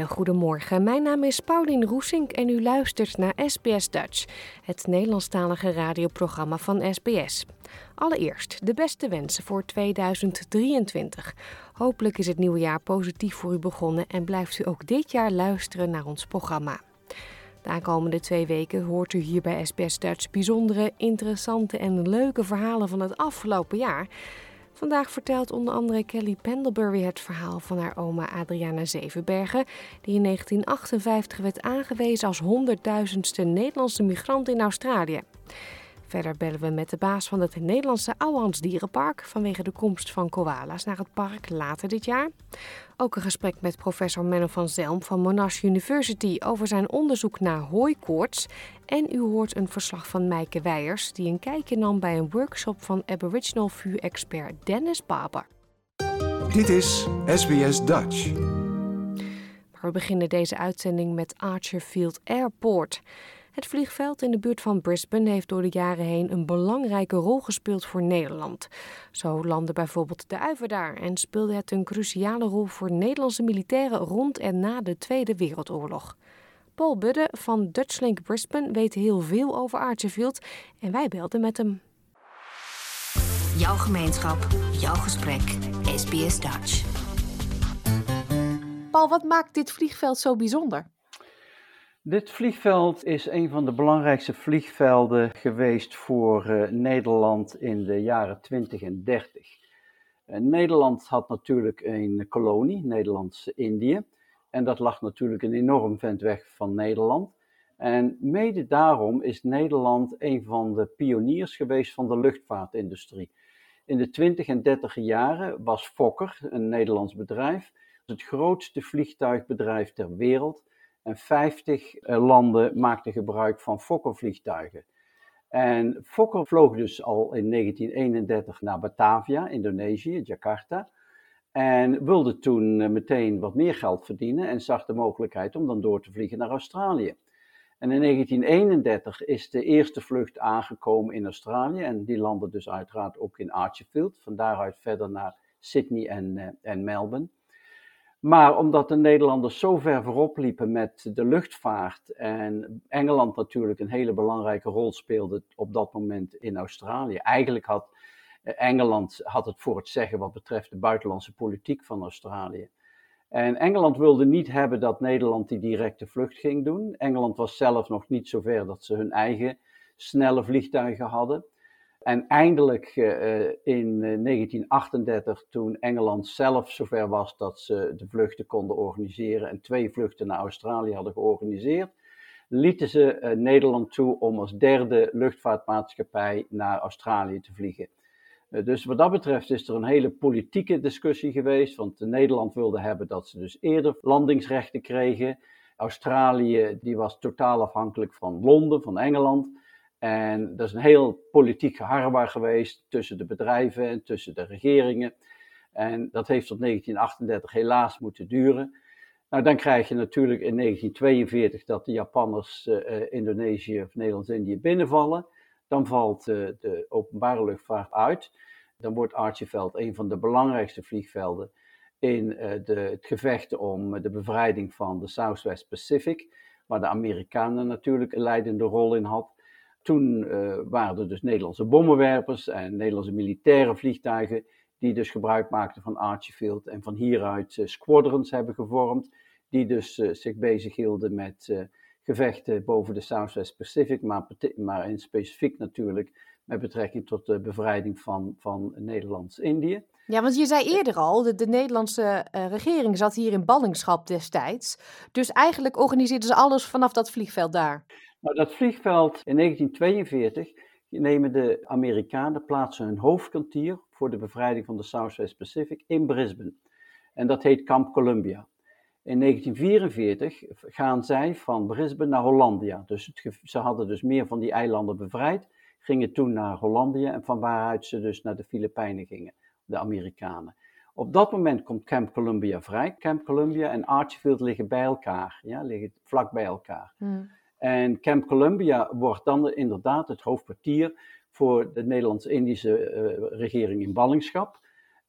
Hele goede. Mijn naam is Paulien Roesink en u luistert naar SBS Dutch, het Nederlandstalige radioprogramma van SBS. Allereerst de beste wensen voor 2023. Hopelijk is het nieuwe jaar positief voor u begonnen en blijft u ook dit jaar luisteren naar ons programma. De aankomende twee weken hoort u hier bij SBS Dutch bijzondere, interessante en leuke verhalen van het afgelopen jaar. Vandaag vertelt onder andere Kelly Pendlebury het verhaal van haar oma Adriana Zevenbergen, die in 1958 werd aangewezen als honderdduizendste Nederlandse migrant in Australië. Verder bellen we met de baas van het Nederlandse Ouwehands Dierenpark vanwege de komst van koala's naar het park later dit jaar. Ook een gesprek met professor Menno van Zelm van Monash University over zijn onderzoek naar hooikoorts. En u hoort een verslag van Meike Weijers die een kijkje nam bij een workshop van Aboriginal vuurexpert Dennis Baber. Dit is SBS Dutch. Maar we beginnen deze uitzending met Archerfield Airport. Het vliegveld in de buurt van Brisbane heeft door de jaren heen een belangrijke rol gespeeld voor Nederland. Zo landde bijvoorbeeld de Uiver daar en speelde het een cruciale rol voor Nederlandse militairen rond en na de Tweede Wereldoorlog. Paul Budde van Dutchlink Brisbane weet heel veel over Archerfield en wij belden met hem. Jouw gemeenschap, jouw gesprek, SBS Dutch. Paul, wat maakt dit vliegveld zo bijzonder? Dit vliegveld is een van de belangrijkste vliegvelden geweest voor uh, Nederland in de jaren 20 en 30. Uh, Nederland had natuurlijk een kolonie, Nederlands-Indië. En dat lag natuurlijk een enorm vent weg van Nederland. En mede daarom is Nederland een van de pioniers geweest van de luchtvaartindustrie. In de 20 en 30 jaren was Fokker, een Nederlands bedrijf, het grootste vliegtuigbedrijf ter wereld. En 50 eh, landen maakten gebruik van Fokker-vliegtuigen. En Fokker vloog dus al in 1931 naar Batavia, Indonesië, Jakarta. En wilde toen eh, meteen wat meer geld verdienen en zag de mogelijkheid om dan door te vliegen naar Australië. En in 1931 is de eerste vlucht aangekomen in Australië en die landde dus uiteraard ook in Archerfield. Van daaruit verder naar Sydney en, uh, en Melbourne. Maar omdat de Nederlanders zo ver voorop liepen met de luchtvaart en Engeland natuurlijk een hele belangrijke rol speelde op dat moment in Australië. Eigenlijk had eh, Engeland had het voor het zeggen wat betreft de buitenlandse politiek van Australië. En Engeland wilde niet hebben dat Nederland die directe vlucht ging doen. Engeland was zelf nog niet zover dat ze hun eigen snelle vliegtuigen hadden. En eindelijk uh, in 1938, toen Engeland zelf zover was dat ze de vluchten konden organiseren en twee vluchten naar Australië hadden georganiseerd, lieten ze Nederland toe om als derde luchtvaartmaatschappij naar Australië te vliegen. dus wat dat betreft is er een hele politieke discussie geweest, want Nederland wilde hebben dat ze dus eerder landingsrechten kregen. Australië die was totaal afhankelijk van Londen, van Engeland. En dat is een heel politiek geharrewar geweest tussen de bedrijven en tussen de regeringen. En dat heeft tot 1938 helaas moeten duren. Nou, dan krijg je natuurlijk in 1942 dat de Japanners uh, Indonesië of Nederlands-Indië binnenvallen. Dan valt uh, de openbare luchtvaart uit. Dan wordt Archiveld een van de belangrijkste vliegvelden in de, het gevecht om de bevrijding van de Southwest Pacific, waar de Amerikanen natuurlijk een leidende rol in had. Toen uh, waren er dus Nederlandse bommenwerpers en Nederlandse militaire vliegtuigen die dus gebruik maakten van Archiefield en van hieruit uh, squadrons hebben gevormd, die dus uh, zich bezighielden met gevechten boven de Southwest Pacific, maar, maar in specifiek natuurlijk met betrekking tot de bevrijding van, van Nederlands-Indië. Ja, want je zei eerder al, de, de Nederlandse eh, regering zat hier in ballingschap destijds. Dus eigenlijk organiseerden ze alles vanaf dat vliegveld daar. Nou, dat vliegveld in 1942 nemen de Amerikanen plaatsen hun hoofdkwartier voor de bevrijding van de Southwest Pacific in Brisbane. En dat heet Camp Columbia. In 1944 gaan zij van Brisbane naar Hollandia. Dus ze hadden dus meer van die eilanden bevrijd, gingen toen naar Hollandia en van waaruit ze dus naar de Filipijnen gingen, de Amerikanen. Op dat moment komt Camp Columbia vrij. Camp Columbia en Archfield liggen bij elkaar, ja, liggen vlak bij elkaar. Hmm. En Camp Columbia wordt dan inderdaad het hoofdkwartier voor de Nederlands-Indische uh, regering in ballingschap.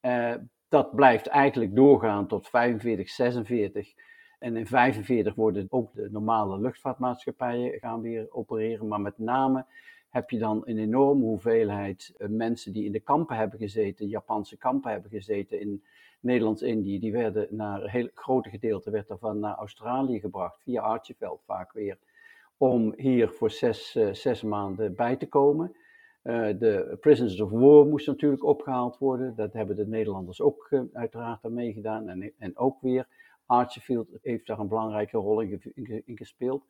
Uh, dat blijft eigenlijk doorgaan tot 45, 46. En in 45 worden ook de normale luchtvaartmaatschappijen gaan weer opereren. Maar met name heb je dan een enorme hoeveelheid uh, mensen die in de kampen hebben gezeten, Japanse kampen hebben gezeten in Nederlands-Indië. Die werden naar een heel grote gedeelte werd daarvan naar Australië gebracht, via Archeveld vaak weer om hier voor zes, uh, zes maanden bij te komen. Uh, de prisoners of war moesten natuurlijk opgehaald worden. Dat hebben de Nederlanders ook uh, uiteraard aan meegedaan. En, en ook weer Archfield heeft daar een belangrijke rol in, in, gespeeld.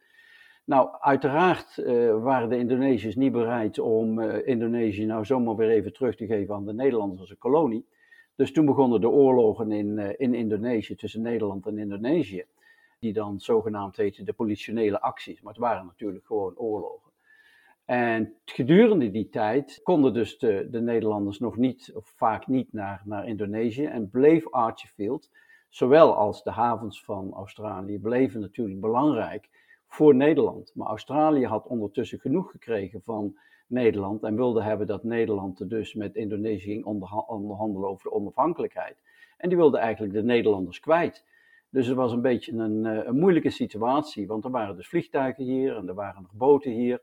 Nou, uiteraard waren de Indonesiërs niet bereid om Indonesië nou zomaar weer even terug te geven aan de Nederlanders als een kolonie. Dus toen begonnen de oorlogen in, in Indonesië tussen Nederland en Indonesië die dan zogenaamd heten de politionele acties. Maar het waren natuurlijk gewoon oorlogen. En gedurende die tijd konden dus de, de Nederlanders nog niet, of vaak niet, naar, naar Indonesië. En bleef Archfield, zowel als de havens van Australië, bleven natuurlijk belangrijk voor Nederland. Maar Australië had ondertussen genoeg gekregen van Nederland en wilde hebben dat Nederland dus met Indonesië ging onderhandelen over de onafhankelijkheid. En die wilde eigenlijk de Nederlanders kwijt. Dus het was een beetje een, eh, een, moeilijke situatie, want er waren dus vliegtuigen hier en er waren nog boten hier.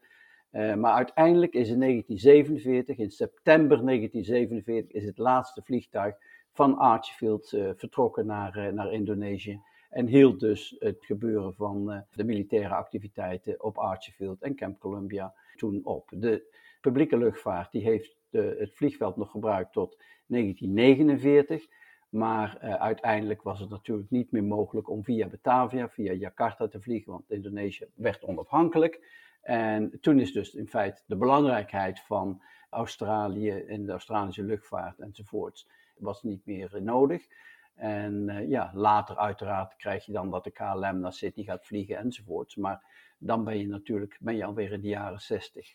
Uh, maar uiteindelijk is in 1947, in september 1947, is het laatste vliegtuig van Archfield uh, vertrokken naar, naar Indonesië. En hield dus het gebeuren van de militaire activiteiten op Archfield en Camp Columbia toen op. De publieke luchtvaart die heeft het vliegveld nog gebruikt tot 1949. Maar uh, uiteindelijk was het natuurlijk niet meer mogelijk om via Batavia, via Jakarta te vliegen, want Indonesië werd onafhankelijk. En toen is dus in feite de belangrijkheid van Australië en de Australische luchtvaart enzovoorts was niet meer uh, nodig. En uh, ja, later uiteraard krijg je dan dat de KLM naar Sydney gaat vliegen enzovoorts. Maar dan ben je natuurlijk ben je alweer in de jaren 60.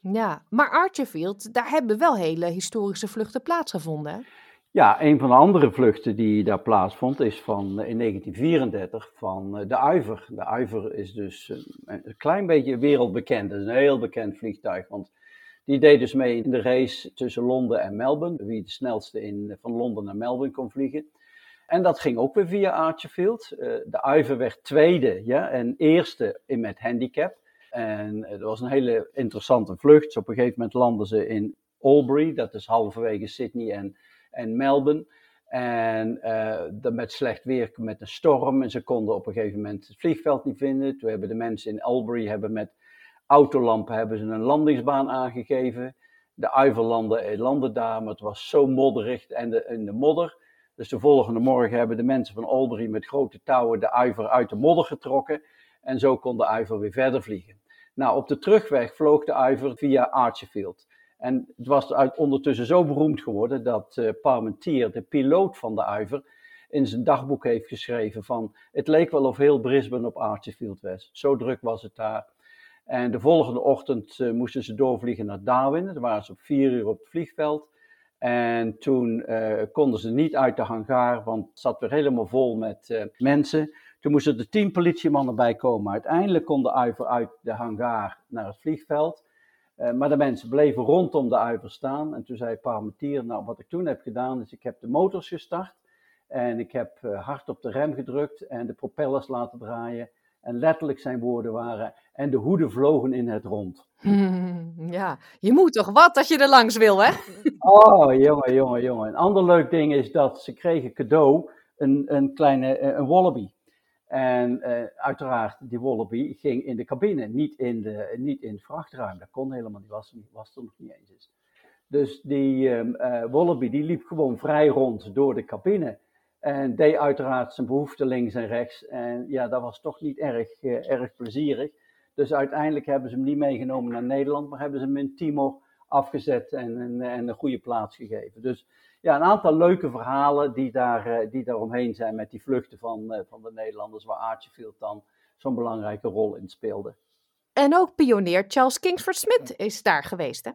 Ja, maar Archerfield, daar hebben wel hele historische vluchten plaatsgevonden. Ja, een van de andere vluchten die daar plaatsvond is van, eh, in 1934 van eh, de Uiver. De Uiver is dus eh, een klein beetje wereldbekend. Het is een heel bekend vliegtuig, want die deed dus mee in de race tussen Londen en Melbourne. Wie het snelste in, van Londen naar Melbourne kon vliegen. En dat ging ook weer via Archerfield. de Uiver werd tweede ja, en eerste met handicap. En het was een hele interessante vlucht. Op een gegeven moment landden ze in Albury, dat is halverwege Sydney en en Melbourne. En uh, met slecht weer, met een storm. En ze konden op een gegeven moment het vliegveld niet vinden. Toen hebben de mensen in Albury hebben met autolampen hebben ze een landingsbaan aangegeven. De uiverlanden eh, landden daar, maar het was zo modderig en de, in de modder. Dus de volgende morgen hebben de mensen van Albury met grote touwen de uiver uit de modder getrokken. En zo kon de uiver weer verder vliegen. Nou, op de terugweg vloog de uiver via Archerfield. En het was uit, ondertussen zo beroemd geworden dat uh, Parmentier, de piloot van de Uiver, in zijn dagboek heeft geschreven van het leek wel of heel Brisbane op Archerfield was. Zo druk was het daar. En de volgende ochtend uh, moesten ze doorvliegen naar Darwin. Dan waren ze op vier uur op het vliegveld. En toen uh, konden ze niet uit de hangar, want het zat weer helemaal vol met mensen. Toen moesten er tien politiemannen bij komen. Uiteindelijk kon de Uiver uit de hangar naar het vliegveld. Uh, maar de mensen bleven rondom de uiver staan. En toen zei Parmentier, nou wat ik toen heb gedaan is ik heb de motors gestart. En ik heb uh, hard op de rem gedrukt en de propellers laten draaien. En letterlijk zijn woorden waren, en de hoeden vlogen in het rond. ja, je moet toch wat dat je er langs wil, hè? oh, jongen, jongen, jongen. Een ander leuk ding is dat ze kregen cadeau een, een kleine eh, een wallaby. En uh, uiteraard, die Wallaby ging in de cabine, niet in, de, niet in het vrachtruim. Dat kon helemaal niet, was, er nog niet eens. Dus die uh, Wallaby die liep gewoon vrij rond door de cabine. En deed uiteraard zijn behoefte links en rechts. En ja, dat was toch niet erg, uh, erg plezierig. Dus uiteindelijk hebben ze hem niet meegenomen naar Nederland, maar hebben ze hem in Timor afgezet en, en, en een goede plaats gegeven. Dus ja, een aantal leuke verhalen die daar, uh, die daar omheen zijn met die vluchten van, van de Nederlanders, waar Archiefield dan zo'n belangrijke rol in speelde. En ook pionier Charles Kingsford Smith is daar geweest, hè?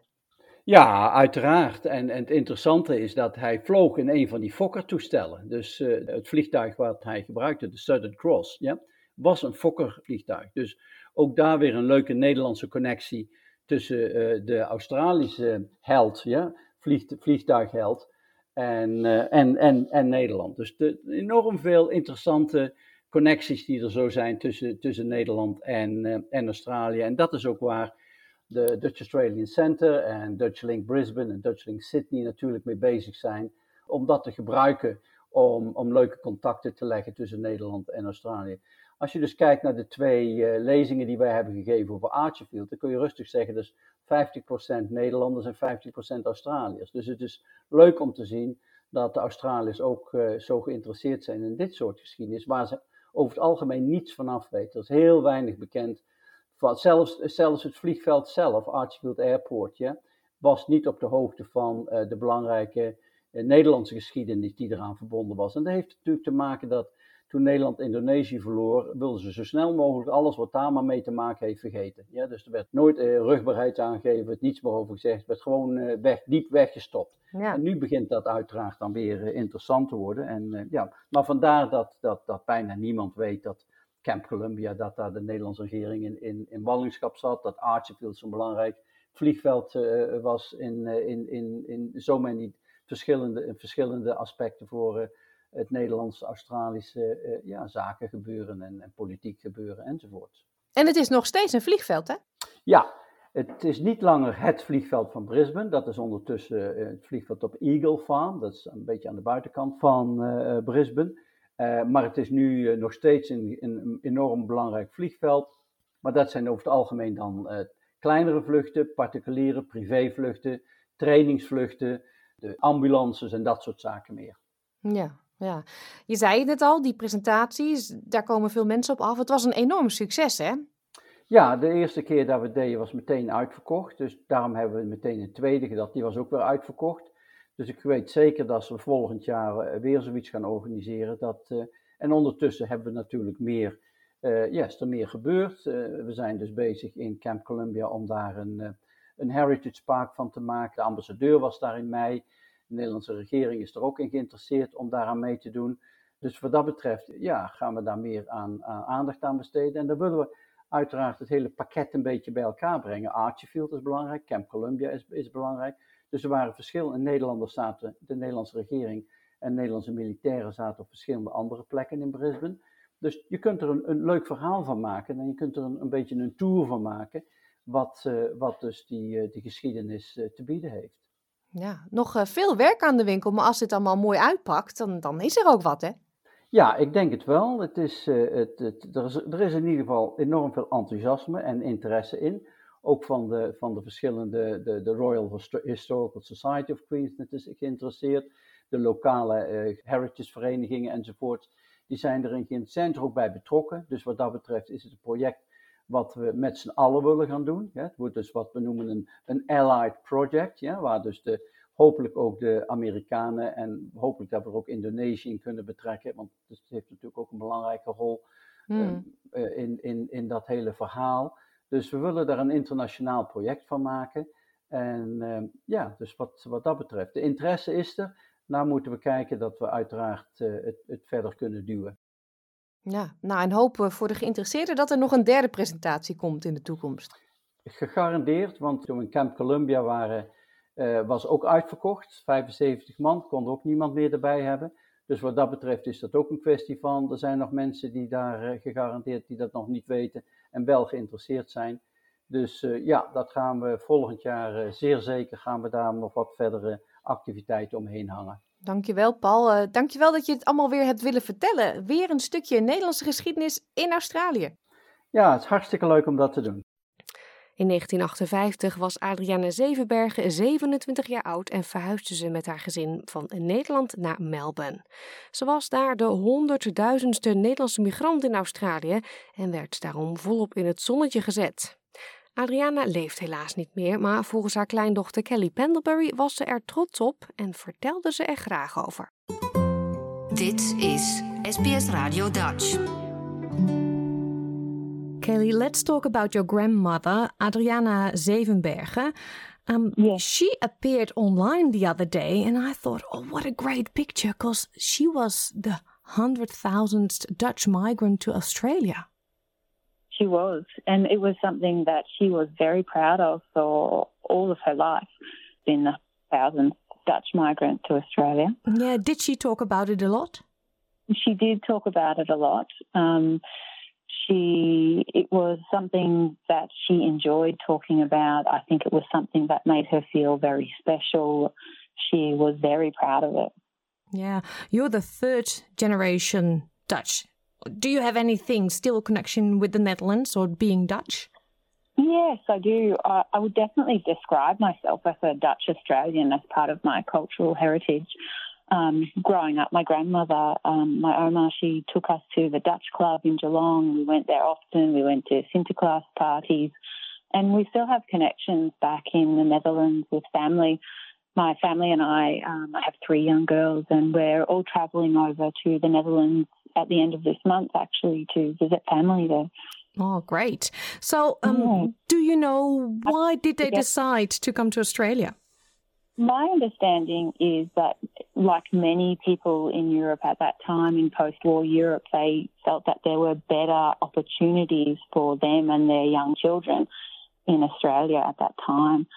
Ja, uiteraard. En, en, het interessante is dat hij vloog in een van die Fokker-toestellen. Dus uh, het vliegtuig wat hij gebruikte, de Southern Cross, ja, was een Fokker-vliegtuig. Dus ook daar weer een leuke Nederlandse connectie tussen uh, de Australische held, ja, vlieg, vliegtuigheld, en, uh, en, en, en Nederland. Dus enorm veel interessante connecties die er zo zijn tussen, tussen Nederland en, en Australië. En dat is ook waar de Dutch Australian Center en Dutch Link Brisbane en Dutch Link Sydney natuurlijk mee bezig zijn om dat te gebruiken om, om leuke contacten te leggen tussen Nederland en Australië. Als je dus kijkt naar de twee uh, lezingen die wij hebben gegeven over Archerfield, dan kun je rustig zeggen dus 50% Nederlanders en 50% Australiërs. Dus het is leuk om te zien dat de Australiërs ook uh, zo geïnteresseerd zijn in dit soort geschiedenis, waar ze over het algemeen niets van af weten. Er is heel weinig bekend van, zelfs, zelfs het vliegveld zelf, Archfield Airport, ja, was niet op de hoogte van uh, de belangrijke uh, Nederlandse geschiedenis die eraan verbonden was. En dat heeft natuurlijk te maken dat toen Nederland Indonesië verloor, wilden ze zo snel mogelijk alles wat daar maar mee te maken heeft vergeten. Ja, dus er werd nooit uh, rugbaarheid aangegeven, er niets meer over gezegd, het werd gewoon weg, diep weggestopt. Ja. En nu begint dat uiteraard dan weer interessant te worden. En, ja, maar vandaar dat, dat, dat bijna niemand weet dat Camp Columbia, dat daar de Nederlandse regering in, in, in ballingschap zat, dat Archerfield zo'n belangrijk vliegveld was in, in, in, in zo many verschillende, verschillende aspecten voor het Nederlands-Australische ja, zaken gebeuren en, en politiek gebeuren enzovoort. En het is nog steeds een vliegveld, hè? Ja, het is niet langer het vliegveld van Brisbane. Dat is ondertussen het vliegveld op Eagle Farm. Dat is een beetje aan de buitenkant van Brisbane. Uh, maar het is nu uh, nog steeds een, een, enorm belangrijk vliegveld. Maar dat zijn over het algemeen dan kleinere vluchten, particuliere privévluchten, trainingsvluchten, de ambulances en dat soort zaken meer. Ja, ja. Je zei het al, die presentaties, daar komen veel mensen op af. Het was een enorm succes, hè? Ja, de eerste keer dat we deden was meteen uitverkocht. Dus daarom hebben we meteen een tweede gedaan. Die was ook weer uitverkocht. Dus ik weet zeker dat we volgend jaar eh, weer zoiets gaan organiseren. Dat, uh, en ondertussen hebben we natuurlijk meer, uh, ja, er meer gebeurd. We zijn dus bezig in Camp Columbia om daar een, een Heritage Park van te maken. De ambassadeur was daar in mei. De Nederlandse regering is er ook in geïnteresseerd om daaraan mee te doen. Dus wat dat betreft, ja, gaan we daar meer aan, aan aandacht aan besteden. En dan willen we uiteraard het hele pakket een beetje bij elkaar brengen. Archiefield is belangrijk, Camp Columbia is, is belangrijk. Dus er waren verschillende Nederlanders zaten, de Nederlandse regering en Nederlandse militairen zaten op verschillende andere plekken in Brisbane. Dus je kunt er een, een leuk verhaal van maken en je kunt er een, een beetje een tour van maken, wat, uh, wat dus die, uh, die geschiedenis uh, te bieden heeft. Ja, nog veel werk aan de winkel, maar als dit allemaal mooi uitpakt, dan, dan is er ook wat, hè? Ja, ik denk het wel. Het is, het, het, er, is, er is in ieder geval enorm veel enthousiasme en interesse in ook van de, van de verschillende, de, de Royal Historical Society of Queensland is geïnteresseerd, de lokale uh, heritage verenigingen enzovoort, die zijn erin zijn er ook bij betrokken. Dus wat dat betreft is het een project wat we met z'n allen willen gaan doen. Ja. Het wordt dus wat we noemen een, een allied project, ja, waar dus de, hopelijk ook de Amerikanen en hopelijk dat we ook Indonesië in kunnen betrekken, want het heeft natuurlijk ook een belangrijke rol hmm. uh, in, in, in dat hele verhaal. Dus we willen daar een internationaal project van maken. En uh, ja, dus wat, wat dat betreft, de interesse is er. Nou moeten we kijken dat we uiteraard uh, het, het verder kunnen duwen. Ja, nou en hopen voor de geïnteresseerden dat er nog een derde presentatie komt in de toekomst. Gegarandeerd, want toen we in Camp Columbia waren, uh, was ook uitverkocht. 75 man, kon er ook niemand meer erbij hebben. Dus wat dat betreft is dat ook een kwestie van, er zijn nog mensen die daar uh, gegarandeerd die dat nog niet weten en wel geïnteresseerd zijn. Dus uh, ja, dat gaan we volgend jaar zeer zeker gaan we daar nog wat verdere activiteiten omheen hangen. Dankjewel Paul. Uh, dankjewel dat je het allemaal weer hebt willen vertellen. Weer een stukje Nederlandse geschiedenis in Australië. Ja, het is hartstikke leuk om dat te doen. In 1958 was Adriana Zevenbergen 27 jaar oud en verhuisde ze met haar gezin van Nederland naar Melbourne. Ze was daar de honderdduizendste Nederlandse migrant in Australië en werd daarom volop in het zonnetje gezet. Adriana leeft helaas niet meer, maar volgens haar kleindochter Kelly Pendlebury was ze er trots op en vertelde ze er graag over. Dit is SBS Radio Dutch. Kelly, let's talk about your grandmother, Adriana Zevenbergen. Um, She appeared online the other day, and I thought, oh, what a great picture, because she was the 100,000th Dutch migrant to Australia. She was, and it was something that she was very proud of for all of her life. Been the thousandth Dutch migrant to Australia. Yeah, did she talk about it a lot? She did talk about it a lot. Um, she it was something that she enjoyed talking about. I think it was something that made her feel very special. She was very proud of it. Yeah, you're the third generation Dutch do you have anything still connection with the Netherlands or being Dutch? Yes, I do. I, I would definitely describe myself as a Dutch Australian as part of my cultural heritage. Um, growing up, my grandmother, um, my Oma, she took us to the Dutch Club in Geelong. We went there often. We went to Sinterklaas parties. And we still have connections back in the Netherlands with family. My family and I, um, I have three young girls, and we're all travelling over to the Netherlands at the end of this month, actually, to visit family there. Oh, great. So, um, yeah. do you know why did they decide to come to Australia? My understanding is that, like many people in Europe at that time, in post war Europe, they felt that there were better opportunities for them and their young children in Australia at that time.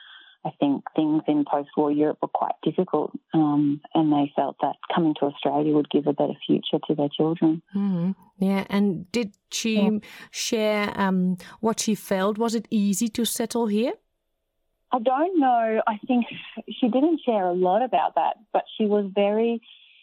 I think things in post war Europe were quite difficult, um, and they felt that coming to Australia would give a better future to their children. Mm-hmm. Yeah, and did she yeah. share um, what she felt? Was it easy to settle here? I don't know. I think she didn't share a lot about that, but she was very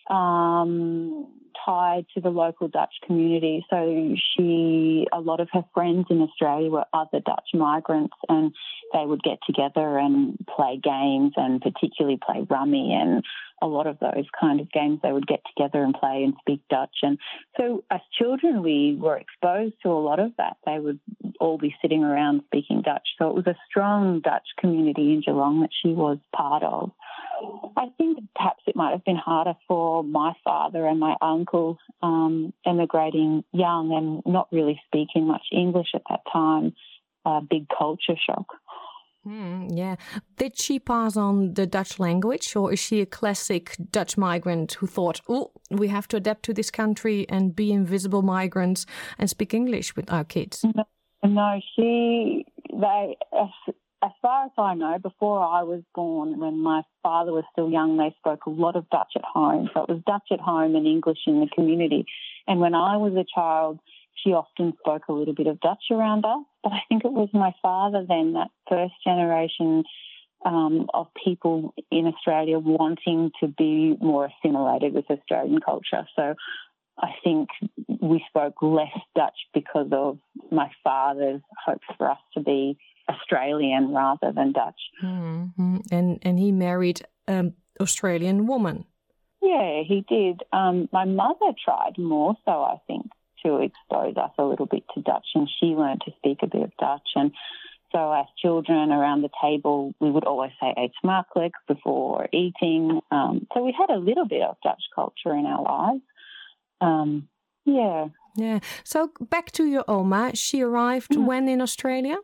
um, tied to the local Dutch community. So she, a lot of her friends in Australia were other Dutch migrants, and they would get together and play games, and particularly play rummy and a lot of those kind of games. They would get together and play and speak Dutch, and so as children, we were exposed to a lot of that. They would all be sitting around speaking Dutch, so it was a strong Dutch community in Geelong that she was part of. I think perhaps it might have been harder for my father and my uncle um, emigrating young and not really speaking much English at that time. A big culture shock. Mm, yeah. Did she pass on the Dutch language, or is she a classic Dutch migrant who thought, oh, we have to adapt to this country and be invisible migrants and speak English with our kids? No, she, they, as far as I know, before I was born, when my father was still young, they spoke a lot of Dutch at home. So it was Dutch at home and English in the community. And when I was a child, she often spoke a little bit of Dutch around us. But I think it was my father then, that first generation um, of people in Australia wanting to be more assimilated with Australian culture. So I think we spoke less Dutch because of my father's hopes for us to be Australian rather than Dutch. Mm-hmm. And and he married an Australian woman. Yeah, he did. Um, my mother tried more so, I think, to expose us a little bit to Dutch, and she learned to speak a bit of Dutch. And so, as children around the table, we would always say "eet smakelijk" before eating. Um, so we had a little bit of Dutch culture in our lives. Um, yeah. Yeah. So back to your Oma. She arrived mm. when in Australia?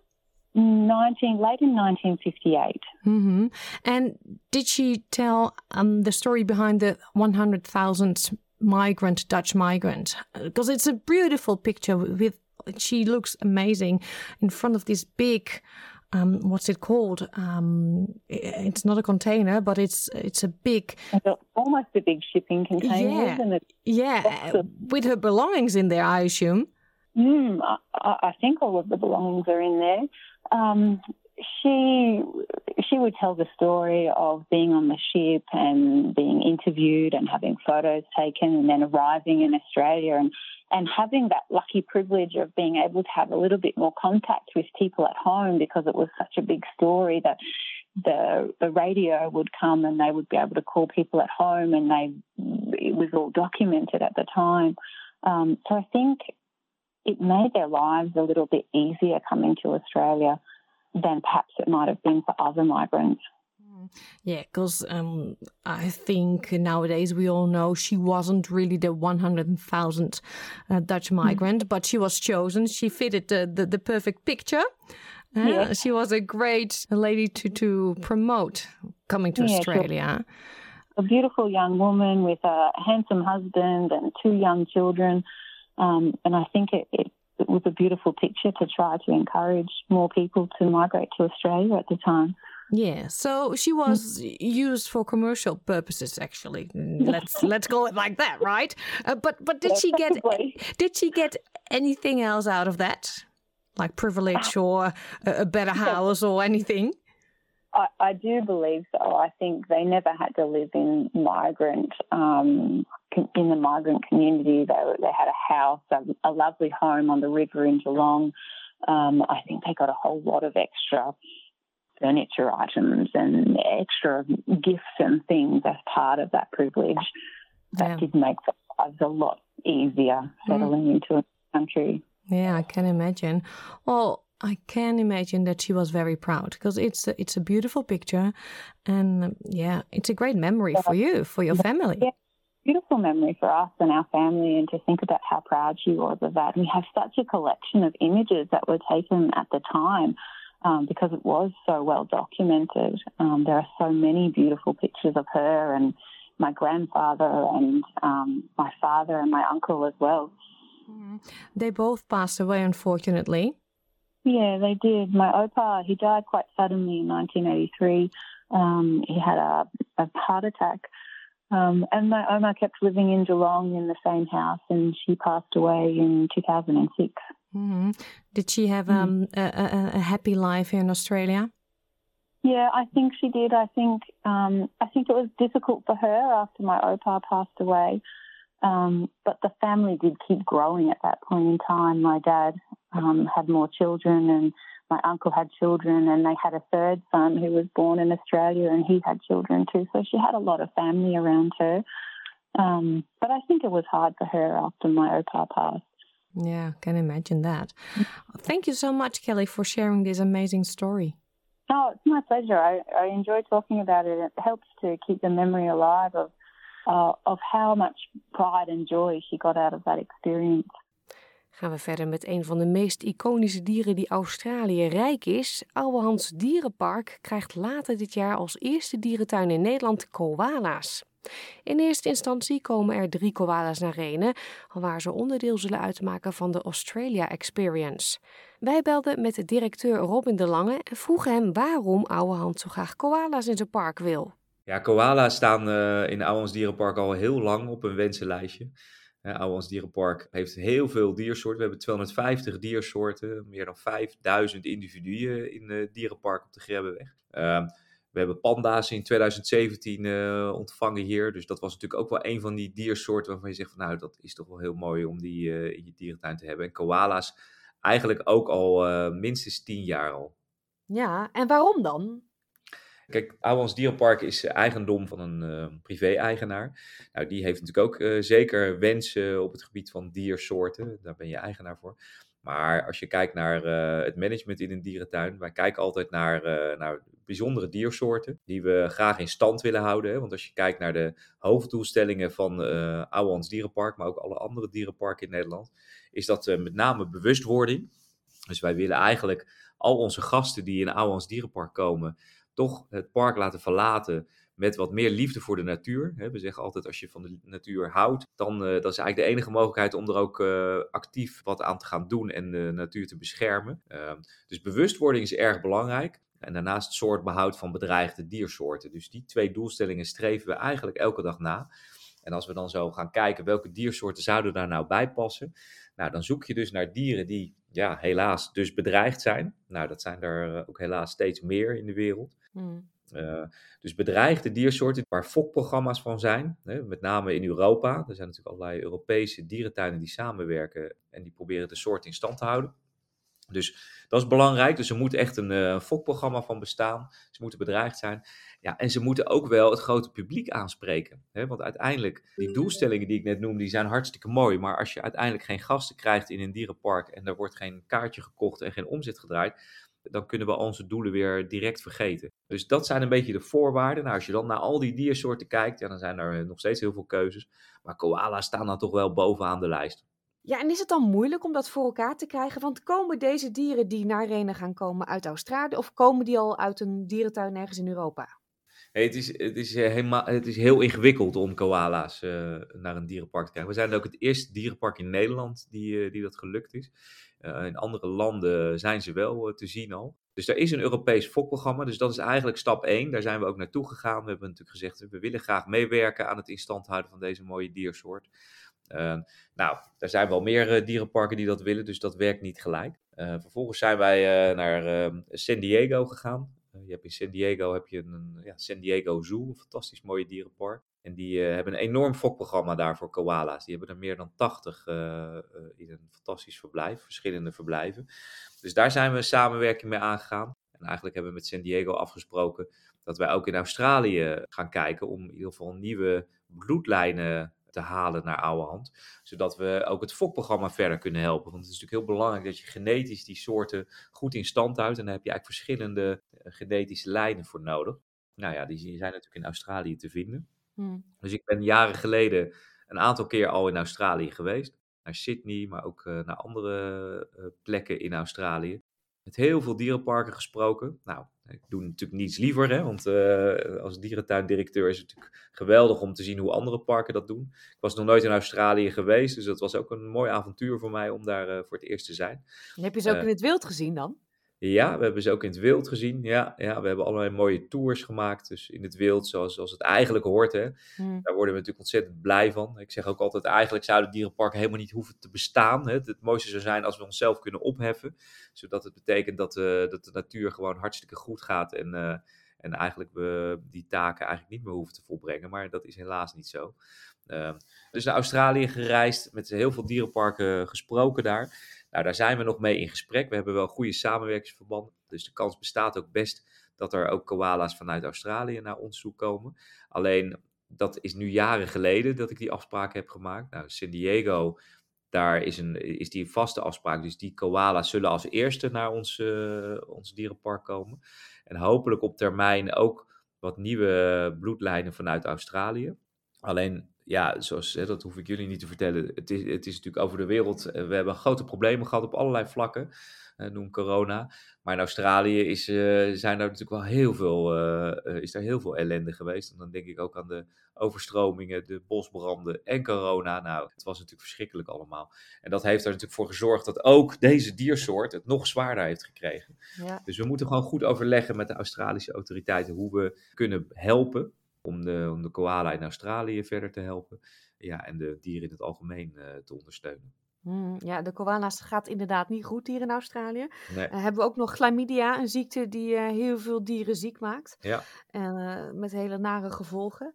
19, late in 1958. Mm-hmm. And did she tell um, the story behind the 100,000 migrant, Dutch migrant? Because it's a beautiful picture with, she looks amazing in front of this big, um, what's it called? Um, it's not a container, but it's it's a big, it's almost a big shipping container, yeah, isn't it? Yeah, with her belongings in there, I assume. Mm, I, I, think all of the belongings are in there. Um, she she would tell the story of being on the ship and being interviewed and having photos taken and then arriving in Australia and and having that lucky privilege of being able to have a little bit more contact with people at home because it was such a big story that the the radio would come and they would be able to call people at home and they it was all documented at the time. Um, so I think it made their lives a little bit easier coming to Australia than perhaps it might have been for other migrants. Yeah, because um, I think nowadays we all know she wasn't really the 100,000 uh, Dutch hmm. migrant, mm. but she was chosen. She fitted the, the, the perfect picture. Uh, yeah. She was a great lady to, to promote coming to yeah, Australia. A beautiful young woman with a handsome husband and two young children. Um, and I think it, it, it was a beautiful picture to try to encourage more people to migrate to Australia at the time. Yeah, so she mm. was used for commercial purposes. Actually, mm, let's let's call it like that, right? Uh, but but did she get did she get anything else out of that, like privilege uh, or a, a better house or anything? I, I, do believe so. I think they never had to live in migrant um, in the migrant community. They they had a house, a, a lovely home on the river in Geelong. Um, I think they got a whole lot of extra furniture items and extra gifts and things as part of that privilege. That yeah. did make their lives a lot easier settling mm. into a country. Yeah, I can imagine. Well, I can imagine that she was very proud because it's a, it's a beautiful picture, and um, yeah, it's a great memory for you, for your family. Yeah, beautiful memory for us and our family, and to think about how proud she was of that. We have such a collection of images that were taken at the time. Um, because it was so well documented. Um, there are so many beautiful pictures of her and my grandfather and um, my father and my uncle as well. Mm-hmm. They both passed away, unfortunately. Yeah, they did. My opa, he died quite suddenly in 1983. Um, he had a, a heart attack. Um, and my oma kept living in Geelong in the same house, and she passed away in 2006. Mm-hmm. Did she have mm. um, a, a, happy life here in Australia? Yeah, I think she did. I think um, I think it was difficult for her after my opa passed away. Um, but the family did keep growing at that point in time. My dad um, had more children, and my uncle had children, and they had a third son who was born in Australia, and he had children too. So she had a lot of family around her. Um, but I think it was hard for her after my opa passed. Yeah, can imagine that. Thank you so much, Kelly, for sharing this amazing story. Oh, it's my pleasure. I, I enjoy talking about it. It helps to keep the memory alive of uh, of how much pride and joy she got out of that experience. Gaan we verder met een van de meest iconische dieren die Australië rijk is. Ouwehans Dierenpark krijgt later dit jaar als eerste dierentuin in Nederland koala's. In eerste instantie komen er drie koala's naar Renen, waar ze onderdeel zullen uitmaken van de Australia Experience. Wij belden met directeur Robin de Lange en vroegen hem waarom Ouwehand zo graag koala's in zijn park wil. Ja, koala's staan uh, in Ouwehans Dierenpark al heel lang op een wensenlijstje. Ouwehans Dierenpark heeft heel veel diersoorten. We hebben 250 diersoorten, meer dan 5000 individuen in het dierenpark op de Grebbeweg. Uh, we hebben panda's in 2017 uh, ontvangen hier. Dus dat was natuurlijk ook wel een van die diersoorten waarvan je zegt van nou, dat is toch wel heel mooi om die uh, in je dierentuin te hebben. En koala's eigenlijk ook al minstens 10 jaar al. Ja, en waarom dan? Kijk, Ouwans Dierenpark is eigendom van een privé-eigenaar. Nou, die heeft natuurlijk ook zeker wensen op het gebied van diersoorten. Daar ben je eigenaar voor. Maar als je kijkt naar uh, het management in een dierentuin, wij kijken altijd naar, uh, naar bijzondere diersoorten die we graag in stand willen houden. Hè? Want als je kijkt naar de hoofddoelstellingen van uh, Ouwans Dierenpark, maar ook alle andere dierenparken in Nederland, is dat met name bewustwording. Dus wij willen eigenlijk al onze gasten die in Ouwans Dierenpark komen, toch het park laten verlaten met wat meer liefde voor de natuur. We zeggen altijd als je van de natuur houdt, dan uh, dat is eigenlijk de enige mogelijkheid om er ook uh, actief wat aan te gaan doen en de natuur te beschermen. Uh, dus bewustwording is erg belangrijk. En daarnaast soortbehoud van bedreigde diersoorten. Dus die twee doelstellingen streven we eigenlijk elke dag na. En als we dan zo gaan kijken welke diersoorten zouden daar nou bij passen, nou, dan zoek je dus naar dieren die ja, helaas dus bedreigd zijn. Nou, dat zijn er eh, ook helaas steeds meer in de wereld. Hmm. Uh, dus bedreigde diersoorten waar fokprogramma's van zijn, hè, met name in Europa. Er zijn natuurlijk allerlei Europese dierentuinen die samenwerken en die proberen de soort in stand te houden. Dus dat is belangrijk. Dus er moet echt een uh, fokprogramma van bestaan. Ze moeten bedreigd zijn. Ja, en ze moeten ook wel het grote publiek aanspreken. Hè? Want uiteindelijk, die doelstellingen die ik net noemde, die zijn hartstikke mooi. Maar als je uiteindelijk geen gasten krijgt in een dierenpark en er wordt geen kaartje gekocht en geen omzet gedraaid, dan kunnen we onze doelen weer direct vergeten. Dus dat zijn een beetje de voorwaarden. Nou, als je dan naar al die diersoorten kijkt, ja, dan zijn er nog steeds heel veel keuzes. Maar koala's staan dan toch wel bovenaan de lijst. Ja, en is het dan moeilijk om dat voor elkaar te krijgen? Want komen deze dieren die naar Renen gaan komen uit Australië of komen die al uit een dierentuin ergens in Europa? Hey, het, is, het, is helemaal, het is heel ingewikkeld om koala's uh, naar een dierenpark te krijgen. We zijn ook het eerste dierenpark in Nederland die, uh, die dat gelukt is. Uh, in andere landen zijn ze wel te zien al. Dus er is een Europees fokprogramma, dus dat is eigenlijk stap 1. Daar zijn we ook naartoe gegaan. We hebben natuurlijk gezegd, we willen graag meewerken aan het instand houden van deze mooie diersoort. Uh, nou, er zijn wel meer uh, dierenparken die dat willen, dus dat werkt niet gelijk. Vervolgens zijn wij naar ehm, San Diego gegaan. je hebt in San Diego heb je een ja, San Diego Zoo, een fantastisch mooie dierenpark. En die hebben een enorm fokprogramma daar voor koala's. Die hebben er meer dan 80 in een fantastisch verblijf, verschillende verblijven. Dus daar zijn we een samenwerking mee aangegaan. En eigenlijk hebben we met San Diego afgesproken dat wij ook in Australië gaan kijken om in ieder geval nieuwe bloedlijnen te halen naar oude hand. Zodat we ook het fokprogramma verder kunnen helpen. Want het is natuurlijk heel belangrijk dat je genetisch die soorten goed in stand houdt. En daar heb je eigenlijk verschillende genetische lijnen voor nodig. Nou ja, die zijn natuurlijk in Australië te vinden. Hmm. Dus ik ben jaren geleden een aantal keer al in Australië geweest. Naar Sydney, maar ook uh, naar andere uh, plekken in Australië. Met heel veel dierenparken gesproken. Nou, ik doe natuurlijk niets liever, hè, want uh, als dierentuindirecteur is het natuurlijk geweldig om te zien hoe andere parken dat doen. Ik was nog nooit in Australië geweest, dus dat was ook een mooi avontuur voor mij om daar voor het eerst te zijn. Heb je ze ook in het wild gezien dan? Ja, we hebben ze ook in het wild gezien. Ja, ja we hebben allerlei mooie tours gemaakt. Dus in het wild, zoals, zoals het eigenlijk hoort. Hè. Hmm. Daar worden we natuurlijk ontzettend blij van. Ik zeg ook altijd, eigenlijk zouden dierenparken helemaal niet hoeven te bestaan. Hè. Het, het mooiste zou zijn als we onszelf kunnen opheffen. Zodat het betekent dat, uh, dat de natuur gewoon hartstikke goed gaat. En, uh, en eigenlijk we die taken eigenlijk niet meer hoeven te volbrengen. Maar dat is helaas niet zo. Uh, dus naar Australië gereisd, met heel veel dierenparken gesproken daar. Nou, daar zijn we nog mee in gesprek. We hebben wel goede samenwerkingsverbanden. Dus de kans bestaat ook best dat er ook koala's vanuit Australië naar ons toe komen. Alleen dat is nu jaren geleden dat ik die afspraak heb gemaakt. Nou, San Diego, daar is, een, is die vaste afspraak. Dus die koala's zullen als eerste naar ons, uh, ons dierenpark komen. En hopelijk op termijn ook wat nieuwe bloedlijnen vanuit Australië. Alleen ja, zoals, hè, dat hoef ik jullie niet te vertellen. Het is, het is natuurlijk over de wereld. We hebben grote problemen gehad op allerlei vlakken. Uh, noem corona. Maar in Australië is, uh, zijn er natuurlijk wel heel veel, is er heel veel ellende geweest. En dan denk ik ook aan de overstromingen, de bosbranden en corona. Nou, het was natuurlijk verschrikkelijk allemaal. En dat heeft er natuurlijk voor gezorgd dat ook deze diersoort het nog zwaarder heeft gekregen. Ja. Dus we moeten gewoon goed overleggen met de Australische autoriteiten hoe we kunnen helpen om de, om de koala in Australië verder te helpen. Ja, en de dieren in het algemeen uh, te ondersteunen. Hmm, ja, de koala's gaat inderdaad niet goed hier in Australië. Nee. Uh, hebben we ook nog chlamydia, een ziekte die uh, heel veel dieren ziek maakt. Ja. En met hele nare gevolgen.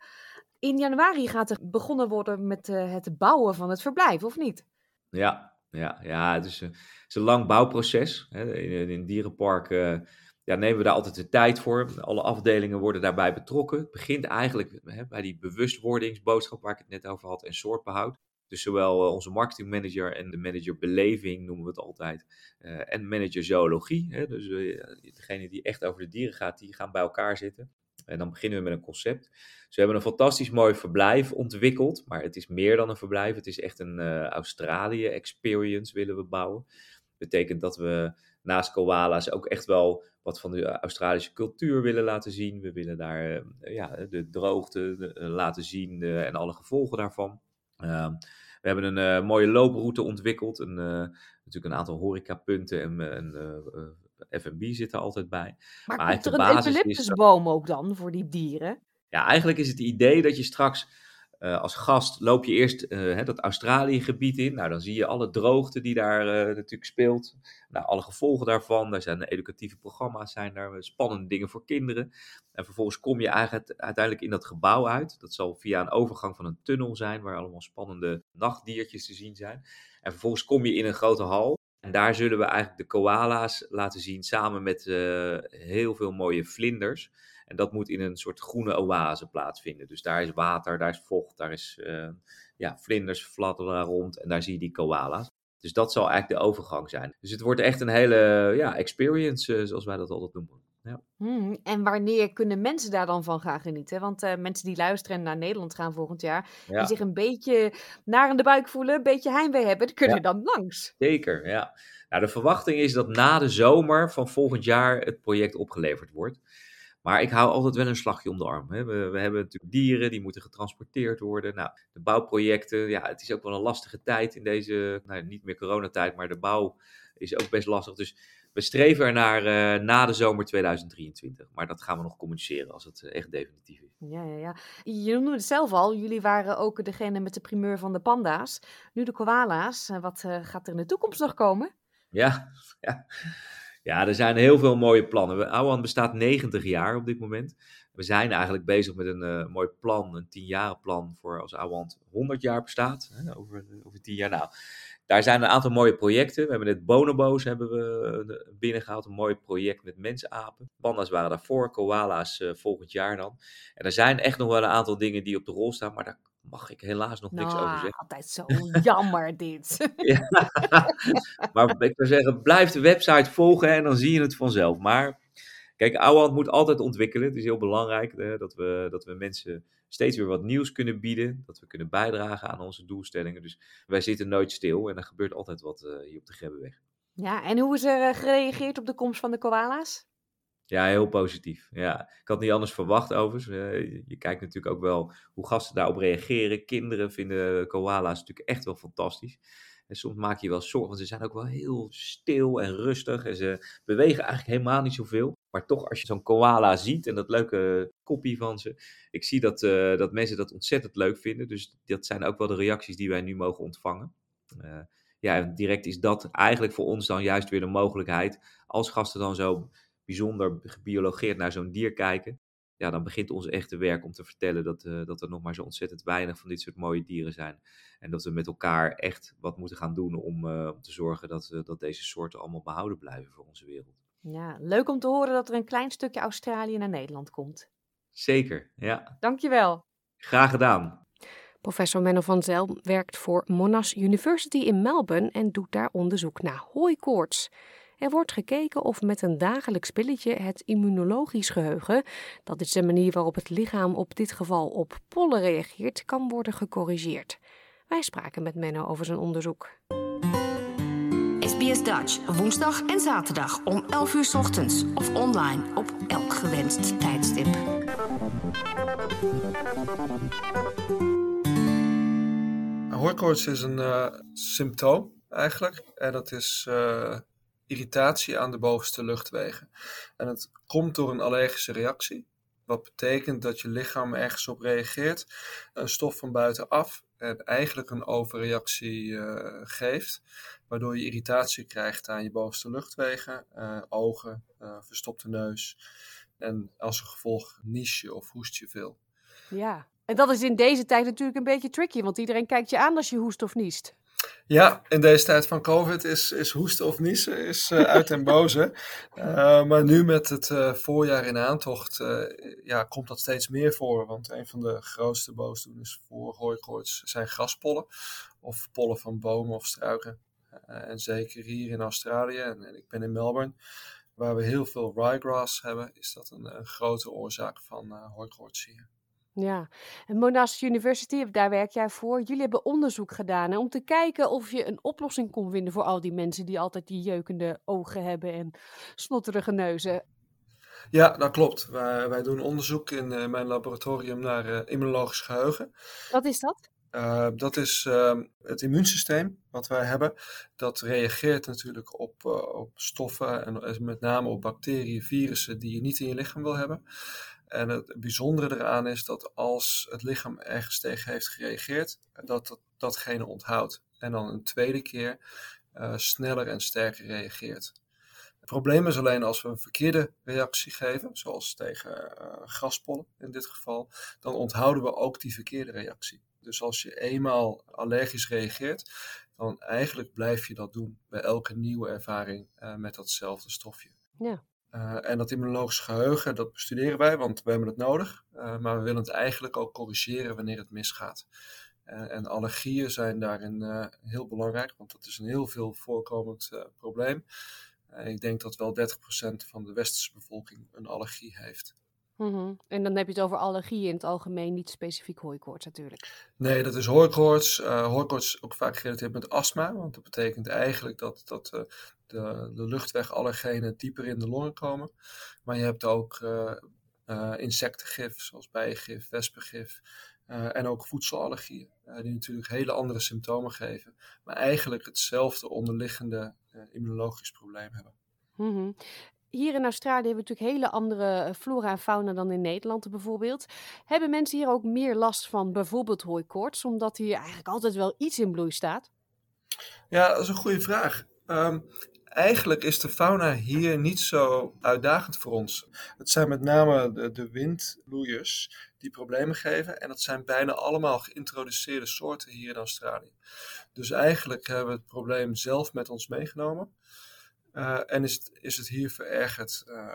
In januari gaat er begonnen worden met het bouwen van het verblijf, of niet? Ja, ja, ja het, is, het is een lang bouwproces. Hè. In, in dierenparken ja, nemen we daar altijd de tijd voor. Alle afdelingen worden daarbij betrokken. Het begint eigenlijk hè, bij die bewustwordingsboodschap waar ik het net over had en soortbehoud. Dus zowel uh, onze marketingmanager en de manager beleving noemen we het altijd. Uh, en manager zoologie. Hè, dus uh, degene die echt over de dieren gaat, die gaan bij elkaar zitten. En dan beginnen we met een concept. Dus we hebben een fantastisch mooi verblijf ontwikkeld. Maar het is meer dan een verblijf. Het is echt een Australië experience willen we bouwen. Dat betekent dat we naast koala's ook echt wel wat van de Australische cultuur willen laten zien. We willen daar uh, ja, de droogte de, uh, laten zien de, en alle gevolgen daarvan. Uh, we hebben een uh, mooie looproute ontwikkeld. Een, natuurlijk een aantal horecapunten en, en F&B zit er altijd bij. Maar, maar komt er een eucalyptusboom ook dan voor die dieren? Ja, eigenlijk is het idee dat je straks Uh, als gast loop je eerst uh, dat Australië-gebied in. Nou, dan zie je alle droogte die daar uh, natuurlijk speelt. Nou, alle gevolgen daarvan. Daar zijn educatieve programma's, zijn daar spannende dingen voor kinderen. En vervolgens kom je eigenlijk uiteindelijk in dat gebouw uit. Dat zal via een overgang van een tunnel zijn, waar allemaal spannende nachtdiertjes te zien zijn. En vervolgens kom je in een grote hal. En daar zullen we eigenlijk de koala's laten zien samen met heel veel mooie vlinders. En dat moet in een soort groene oase plaatsvinden. Dus daar is water, daar is vocht, daar is uh, ja, vlinders fladderen rond en daar zie je die koala's. Dus dat zal eigenlijk de overgang zijn. Dus het wordt echt een hele ja, experience, uh, zoals wij dat altijd noemen. Ja. Hmm, en wanneer kunnen mensen daar dan van gaan genieten? Want uh, mensen die luisteren en naar Nederland gaan volgend jaar, ja. die zich een beetje naar in de buik voelen, een beetje heimwee hebben, die kunnen ja. dan langs. Zeker, ja. Nou, de verwachting is dat na de zomer van volgend jaar het project opgeleverd wordt. Maar ik hou altijd wel een slagje om de arm. Hè. We, we, hebben natuurlijk dieren, die moeten getransporteerd worden. Nou, de bouwprojecten, ja, het is ook wel een lastige tijd in deze, nou, niet meer coronatijd, maar de bouw is ook best lastig. Dus we streven ernaar uh, na de zomer 2023. Maar dat gaan we nog communiceren als het echt definitief is. Ja, ja, ja. Je noemde het zelf al. Jullie waren ook degene met de primeur van de panda's. Nu de koala's. Wat uh, gaat er in de toekomst nog komen? Ja, ja. Ja, er zijn heel veel mooie plannen. Awan bestaat 90 jaar op dit moment. We zijn eigenlijk bezig met een uh, mooi plan, een 10 plan voor als Awan 100 jaar bestaat. Hè, over, over 10 jaar. Nou, daar zijn een aantal mooie projecten. We hebben net Bonobo's hebben we eh, binnengehaald. Een mooi project met mensapen. Panda's waren daarvoor, koala's volgend jaar dan. En er zijn echt nog wel een aantal dingen die op de rol staan. Maar daar mag ik helaas nog niks nou, over zeggen. Altijd zo jammer dit. ja, maar ik zou zeggen, blijf de website volgen en dan zie je het vanzelf. Maar kijk, Ouwehand moet altijd ontwikkelen. Het is heel belangrijk hè, dat, we, dat we mensen steeds weer wat nieuws kunnen bieden. Dat we kunnen bijdragen aan onze doelstellingen. Dus wij zitten nooit stil en er gebeurt altijd wat uh, hier op de Grebbeweg. Ja, en hoe is er gereageerd op de komst van de koala's? Ja, heel positief. Ja, ik had niet anders verwacht overigens. Uh, je kijkt natuurlijk ook wel hoe gasten daarop reageren. Kinderen vinden koala's natuurlijk echt wel fantastisch. En soms maak je wel zorgen, want ze zijn ook wel heel stil en rustig. En ze bewegen eigenlijk helemaal niet zoveel. Maar toch, als je zo'n koala ziet en dat leuke kopie van ze. Ik zie dat, uh, dat mensen dat ontzettend leuk vinden. Dus dat zijn ook wel de reacties die wij nu mogen ontvangen. Uh, ja, direct is dat eigenlijk voor ons dan juist weer de mogelijkheid. Als gasten dan zo bijzonder gebiologeerd naar zo'n dier kijken, ja, dan begint ons echte werk om te vertellen dat, uh, dat er nog maar zo ontzettend weinig van dit soort mooie dieren zijn. En dat we met elkaar echt wat moeten gaan doen om, uh, om te zorgen dat, uh, dat deze soorten allemaal behouden blijven voor onze wereld. Ja, leuk om te horen dat er een klein stukje Australië naar Nederland komt. Zeker, ja. Dankjewel. Graag gedaan. Professor Menno van Zel werkt voor Monash University in Melbourne en doet daar onderzoek naar hooikoorts. Er wordt gekeken of met een dagelijks pilletje het immunologisch geheugen, dat is de manier waarop het lichaam op dit geval op pollen reageert, kan worden gecorrigeerd. Wij spraken met Menno over zijn onderzoek. SBS Dutch, woensdag en zaterdag om 11 uur ochtends of online op elk gewenst tijdstip. Hooikoorts is een uh, symptoom eigenlijk. En dat is uh, irritatie aan de bovenste luchtwegen. En het komt door een allergische reactie. Wat betekent dat je lichaam ergens op reageert, een stof van buitenaf en eigenlijk een overreactie uh, geeft, waardoor je irritatie krijgt aan je bovenste luchtwegen, uh, ogen, uh, verstopte neus en als gevolg nies je of hoest je veel. Ja, en dat is in deze tijd natuurlijk een beetje tricky, want iedereen kijkt je aan als je hoest of niest. Ja, in deze tijd van COVID is, is hoesten of niezen is, uh, uit en boze. Uh, maar nu met het uh, voorjaar in aantocht ja, komt dat steeds meer voor. Want een van de grootste boosdoeners voor hooikoorts zijn graspollen. Of pollen van bomen of struiken. en zeker hier in Australië, en, en, ik ben in Melbourne, waar we heel veel ryegrass hebben, is dat een, een grote oorzaak van hooikoorts hier. Ja, en Monash University, daar werk jij voor. Jullie hebben onderzoek gedaan hè, om te kijken of je een oplossing kon vinden voor al die mensen die altijd die jeukende ogen hebben en snotterige neuzen. Ja, dat klopt. Wij, wij doen onderzoek in uh, mijn laboratorium naar uh, immunologisch geheugen. Wat is dat? Uh, dat is uh, het immuunsysteem wat wij hebben. Dat reageert natuurlijk op, op stoffen en met name op bacteriën, virussen die je niet in je lichaam wil hebben. En het bijzondere eraan is dat als het lichaam ergens tegen heeft gereageerd, dat dat, datgene onthoudt. En dan een tweede keer uh, sneller en sterker reageert. Het probleem is alleen als we een verkeerde reactie geven, zoals tegen uh, graspollen in dit geval, dan onthouden we ook die verkeerde reactie. Dus als je eenmaal allergisch reageert, dan eigenlijk blijf je dat doen bij elke nieuwe ervaring uh, met datzelfde stofje. Ja. Uh, en dat immunologisch geheugen, dat bestuderen wij, want we hebben het nodig. Uh, maar we willen het eigenlijk ook corrigeren wanneer het misgaat. Uh, en allergieën zijn daarin heel belangrijk, want dat is een heel veel voorkomend probleem. ik denk dat wel 30% van de westerse bevolking een allergie heeft. Mm -hmm. En dan heb je het over allergieën in het algemeen, niet specifiek hooikoorts natuurlijk. Nee, dat is hooikoorts. Uh, hooikoorts is ook vaak gerelateerd met astma, want dat betekent eigenlijk dat, dat uh, de, de luchtwegallergenen dieper in de longen komen. Maar je hebt ook uh, insectengif, zoals bijengif, wespengif en ook voedselallergieën, die natuurlijk hele andere symptomen geven, maar eigenlijk hetzelfde onderliggende immunologisch probleem hebben. Mm -hmm hier in Australië hebben we natuurlijk hele andere eh, flora en fauna dan in Nederland bijvoorbeeld. Hebben mensen hier ook meer last van bijvoorbeeld hooikoorts, omdat hier eigenlijk altijd wel iets in bloei staat? Ja, dat is een goede vraag. Um, eigenlijk is de fauna hier niet zo uitdagend voor ons. Het zijn met name de, de windloeiers die problemen geven. En dat zijn bijna allemaal geïntroduceerde soorten hier in Australië. Dus eigenlijk hebben we het probleem zelf met ons meegenomen. Uh, en is het, is het hier verergerd, uh,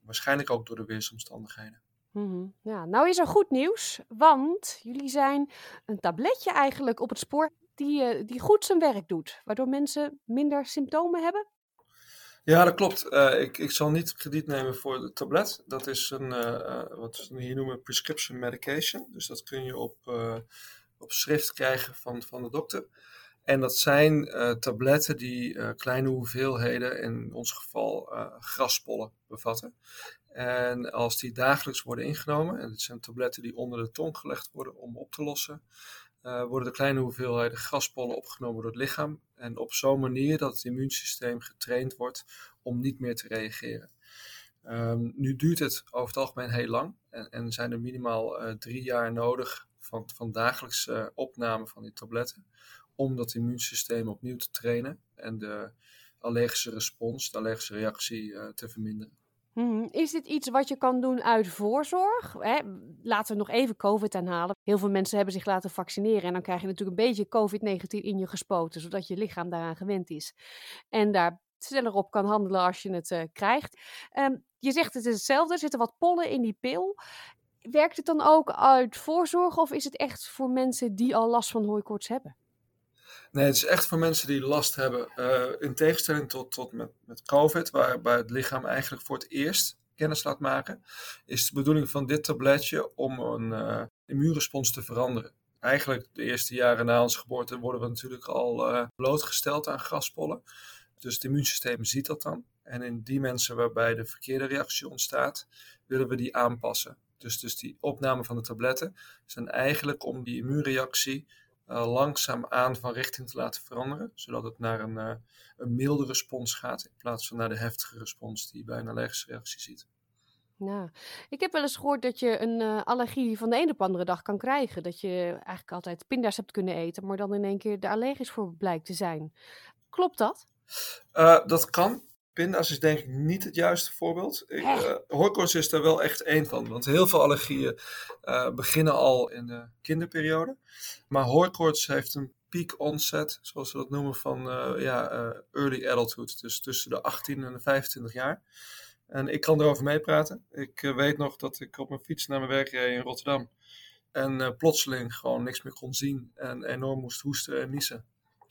waarschijnlijk ook door de weersomstandigheden. Mm -hmm. Ja, nou is er goed nieuws, want jullie zijn een tabletje eigenlijk op het spoor die, uh, die goed zijn werk doet, waardoor mensen minder symptomen hebben. Ja, dat klopt. ik, ik zal niet krediet nemen voor het tablet. Dat is een, wat we hier noemen prescription medication. Dus dat kun je op, op schrift krijgen van, van de dokter. En dat zijn uh, tabletten die uh, kleine hoeveelheden, in ons geval uh, graspollen, bevatten. En als die dagelijks worden ingenomen, en dit zijn tabletten die onder de tong gelegd worden om op te lossen, worden de kleine hoeveelheden graspollen opgenomen door het lichaam. En op zo'n manier dat het immuunsysteem getraind wordt om niet meer te reageren. Um, nu duurt het over het algemeen heel lang en, en zijn er minimaal drie jaar nodig van, van dagelijkse opname van die tabletten om dat immuunsysteem opnieuw te trainen en de allergische respons, de allergische reactie uh, te verminderen. Hmm. Is dit iets wat je kan doen uit voorzorg? Hè? Laten we nog even COVID aanhalen. Heel veel mensen hebben zich laten vaccineren en dan krijg je natuurlijk een beetje COVID-19 in je gespoten, zodat je lichaam daaraan gewend is. En daar sneller op kan handelen als je het uh, krijgt. Um, je zegt het is hetzelfde, er zitten wat pollen in die pil. Werkt het dan ook uit voorzorg of is het echt voor mensen die al last van hooikoorts hebben? Nee, het is echt voor mensen die last hebben. Uh, in tegenstelling tot, tot met, met COVID, waarbij het lichaam eigenlijk voor het eerst kennis laat maken, is de bedoeling van dit tabletje om een uh, immuunrespons te veranderen. Eigenlijk de eerste jaren na onze geboorte worden we natuurlijk al uh, blootgesteld aan graspollen. Dus het immuunsysteem ziet dat dan. En in die mensen waarbij de verkeerde reactie ontstaat, willen we die aanpassen. Dus, dus die opname van de tabletten zijn eigenlijk om die immuunreactie uh, langzaamaan van richting te laten veranderen, zodat het naar een, uh, een milde respons gaat in plaats van naar de heftige respons die je bij een allergische reactie ziet. Nou, ik heb wel eens gehoord dat je een uh, allergie van de ene op de andere dag kan krijgen. Dat je eigenlijk altijd pinda's hebt kunnen eten, maar dan in één keer er allergisch voor blijkt te zijn. Klopt dat? dat kan. Pinda's is denk ik niet het juiste voorbeeld. Uh, hooikoorts is daar wel echt één van. Want heel veel allergieën uh, beginnen al in de kinderperiode. Maar hooikoorts heeft een peak onset, zoals we dat noemen, van uh, ja, early adulthood. Dus tussen de 18 en de 25 jaar. En ik kan erover meepraten. Ik weet nog dat ik op mijn fiets naar mijn werk reed in Rotterdam. En plotseling gewoon niks meer kon zien. En enorm moest hoesten en niezen.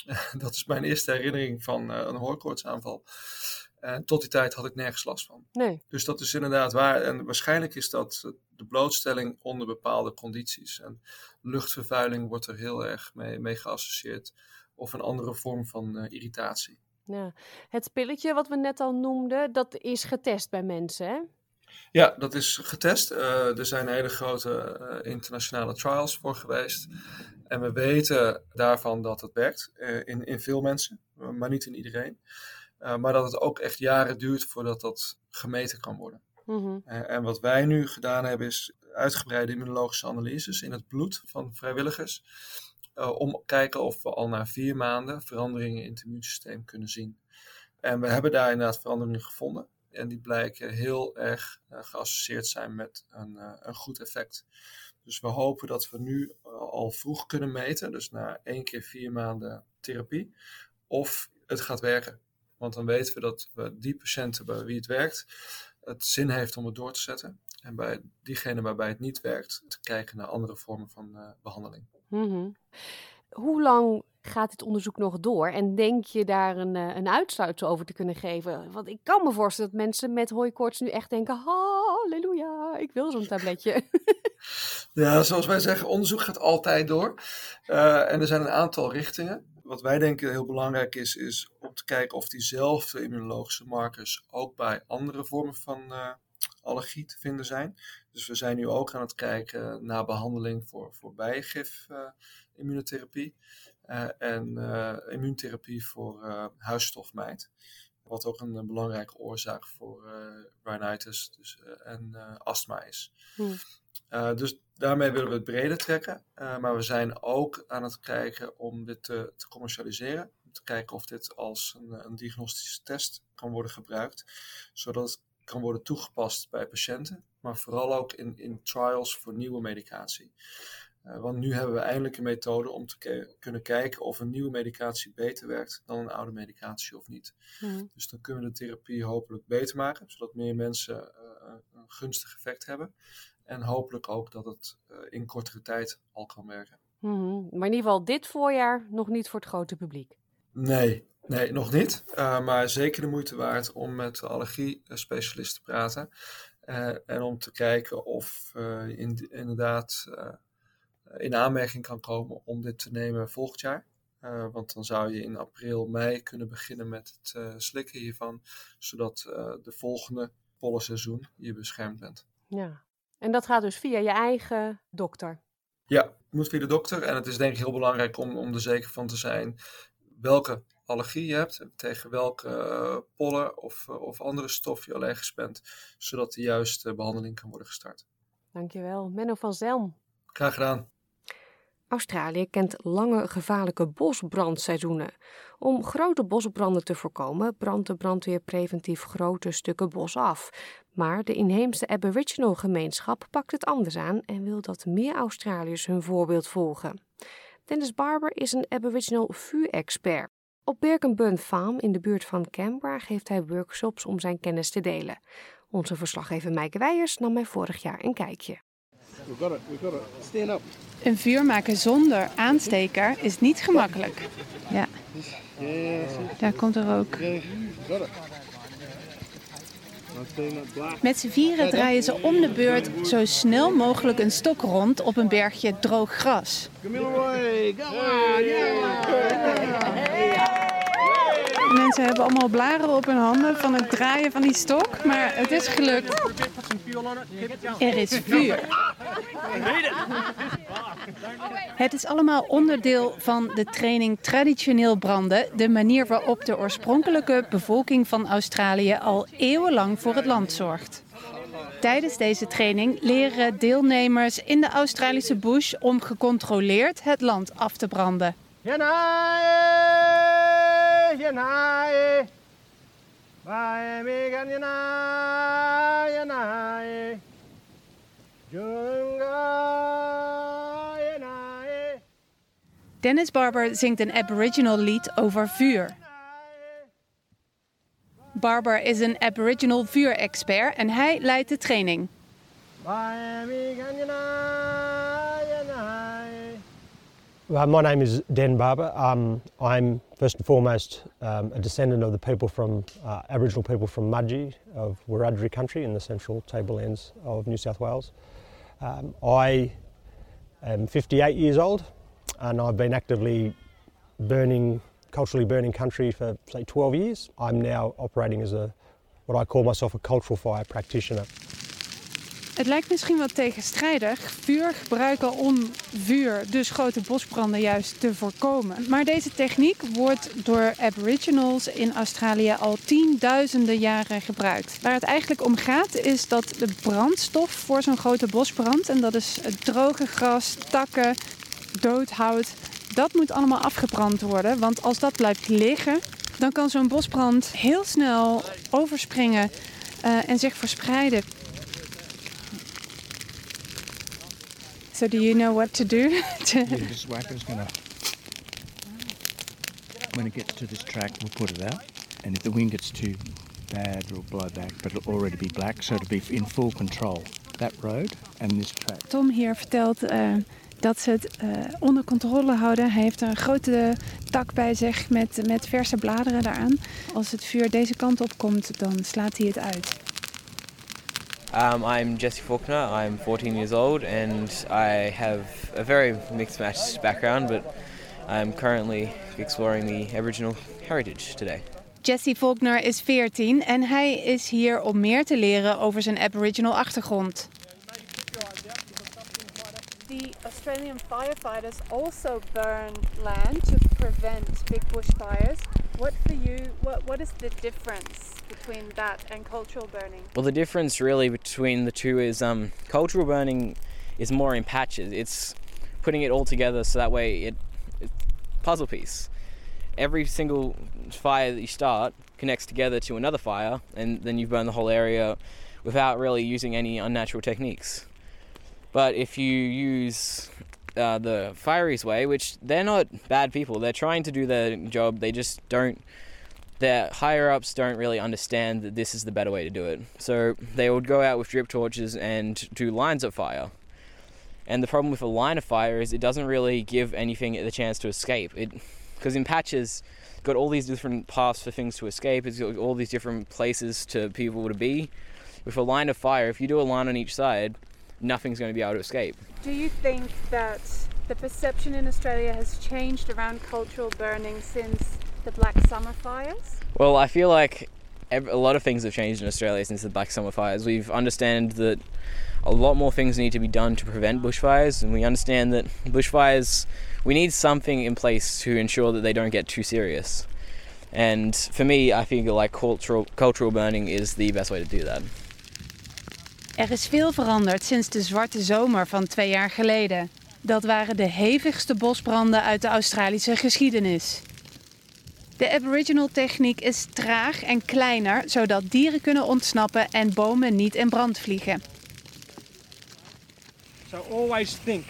dat is mijn eerste herinnering van een hooikoortsaanval. En tot die tijd had ik nergens last van. Nee. Dus dat is inderdaad waar. En waarschijnlijk is dat de blootstelling onder bepaalde condities. En luchtvervuiling wordt er heel erg mee, mee geassocieerd. Of een andere vorm van uh, irritatie. Ja. Het pilletje wat we net al noemden, dat is getest bij mensen, hè? Ja, dat is getest. Uh, er zijn hele grote uh, internationale trials voor geweest. En we weten daarvan dat het werkt in, in veel mensen, maar niet in iedereen. Uh, maar dat het ook echt jaren duurt voordat dat gemeten kan worden. Mm en wat wij nu gedaan hebben is uitgebreide immunologische analyses in het bloed van vrijwilligers. Uh, om te kijken of we al na vier maanden veranderingen in het immuunsysteem kunnen zien. En we hebben daar inderdaad veranderingen gevonden. En die blijken heel erg geassocieerd zijn met een, een goed effect. Dus we hopen dat we nu al vroeg kunnen meten, dus na één keer vier maanden therapie, of het gaat werken. Want dan weten we dat we die patiënten bij wie het werkt, het zin heeft om het door te zetten. En bij diegene waarbij het niet werkt, te kijken naar andere vormen van uh, behandeling. Mm -hmm. Hoe lang gaat dit onderzoek nog door? En denk je daar een, uh, een uitsluitsel over te kunnen geven? Want ik kan me voorstellen dat mensen met hooikoorts nu echt denken: halleluja, ik wil zo'n tabletje. ja, zoals wij zeggen, onderzoek gaat altijd door. Uh, en er zijn een aantal richtingen wat wij denken heel belangrijk is, is om te kijken of diezelfde immunologische markers ook bij andere vormen van uh, allergie te vinden zijn. Dus we zijn nu ook aan het kijken naar behandeling voor, voor bijgif uh, immunotherapie uh, en immuuntherapie voor huisstofmijt. Wat ook een, belangrijke oorzaak voor rhinitis dus, en astma is. Hmm. Dus daarmee willen we het breder trekken. Uh, maar we zijn ook aan het kijken om dit te, te commercialiseren. Om te kijken of dit als een, een, diagnostische test kan worden gebruikt. Zodat het kan worden toegepast bij patiënten. Maar vooral ook in, in trials voor nieuwe medicatie. Uh, want nu hebben we eindelijk een methode om te kunnen kijken of een nieuwe medicatie beter werkt dan een oude medicatie of niet. Mm. Dus dan kunnen we de therapie hopelijk beter maken, zodat meer mensen uh, een gunstig effect hebben. En hopelijk ook dat het uh, in kortere tijd al kan werken. Mm -hmm. Maar in ieder geval dit voorjaar nog niet voor het grote publiek. Nee, nee nog niet. Uh, maar zeker de moeite waard om met de allergie-specialist te praten. Uh, en om te kijken of in, inderdaad in aanmerking kan komen om dit te nemen volgend jaar. want dan zou je in april, mei kunnen beginnen met het slikken hiervan. Zodat de volgende pollenseizoen je beschermd bent. Ja, en dat gaat dus via je eigen dokter? Ja, het moet via de dokter. En het is denk ik heel belangrijk om, om er zeker van te zijn welke allergie je hebt, tegen welke uh, pollen of, uh, of andere stof je allergisch bent, zodat de juiste behandeling kan worden gestart. Dankjewel. Menno van Zelm. Graag gedaan. Australië kent lange gevaarlijke bosbrandseizoenen. Om grote bosbranden te voorkomen, brandt de brandweer preventief grote stukken bos af. Maar de inheemse Aboriginal gemeenschap pakt het anders aan en wil dat meer Australiërs hun voorbeeld volgen. Dennis Barber is een Aboriginal vuurexpert. Op Birkenburn Farm in de buurt van Canberra geeft hij workshops om zijn kennis te delen. Onze verslaggever Mijke Weijers nam mij vorig jaar een kijkje. Stand up. Een vuur maken zonder aansteker is niet gemakkelijk. Ja. Daar komt er ook. Met z'n vieren draaien ze om de beurt zo snel mogelijk een stok rond op een bergje droog gras. Mensen hebben allemaal blaren op hun handen van het draaien van die stok, maar het is gelukt. Er is vuur. Het is allemaal onderdeel van de training traditioneel branden, de manier waarop de oorspronkelijke bevolking van Australië al eeuwenlang voor het land zorgt. Tijdens deze training leren deelnemers in de Australische bush om gecontroleerd het land af te branden. Dennis Barber zingt een Aboriginal lied over vuur. Barber is een Aboriginal vuurexpert en hij leidt de training. Well, my name is Dan Barber. Um, I'm first and foremost um, a descendant of the people from uh, Aboriginal people from Mudgee of Wiradjuri country in the central tablelands of New South Wales. Um, I am 58 years old and I've been actively burning, culturally burning country for say 12 years. I'm now operating as a, what I call myself a cultural fire practitioner. Het lijkt misschien wat tegenstrijdig vuur gebruiken om vuur, dus grote bosbranden, juist te voorkomen. Maar deze techniek wordt door Aboriginals in Australië al tienduizenden jaren gebruikt. Waar het eigenlijk om gaat is dat de brandstof voor zo'n grote bosbrand, en dat is droge gras, takken, doodhout, dat moet allemaal afgebrand worden. Want als dat blijft liggen, dan kan zo'n bosbrand heel snel overspringen uh, en zich verspreiden. So do you know what to do? yeah, this whacker's gonna. When it gets to this track, we'll put it out, and if the wind gets too bad, we'll blow back. But it'll already be black, so it'll be in full control. That road and this track. Tom hier vertelt uh, dat ze het uh, onder controle houden. Hij heeft een grote tak bij zich met, met verse bladeren daaraan. Als het vuur deze kant op komt, dan slaat hij het uit. Um, I'm Jesse Faulkner. I'm 14 years old and I have a very mixed match background, but I'm currently exploring the Aboriginal heritage today. Jesse Faulkner is 14 en hij is hier om meer te leren over zijn Aboriginal achtergrond. The Australian firefighters also burn land to prevent big bushfires. What for you? What what is the difference between that and cultural burning? Well, the difference really between the two is um, cultural burning is more in patches. It's putting it all together so that way it, it puzzle piece. Every single fire that you start connects together to another fire, and then you burn the whole area without really using any unnatural techniques. But if you use uh, the Fireys way, which they're not bad people, they're trying to do their job, they just don't. Their higher ups don't really understand that this is the better way to do it. So they would go out with drip torches and do lines of fire. And the problem with a line of fire is it doesn't really give anything the chance to escape. It because in patches, got all these different paths for things to escape. It's got all these different places to people to be. With a line of fire, if you do a line on each side, nothing's going to be able to escape. Do you think that the perception in Australia has changed around cultural burning since the Black Summer fires? Well, I feel like a lot of things have changed in Australia since the Black Summer fires. We've understand that a lot more things need to be done to prevent bushfires, and we understand that bushfires, we need something in place to ensure that they don't get too serious. And for me, I feel like cultural, cultural burning is the best way to do that. Er is veel veranderd sinds de zwarte zomer van twee jaar geleden. Dat waren de hevigste bosbranden uit de Australische geschiedenis. De Aboriginal techniek is traag en kleiner, zodat dieren kunnen ontsnappen en bomen niet in brand vliegen. So always think,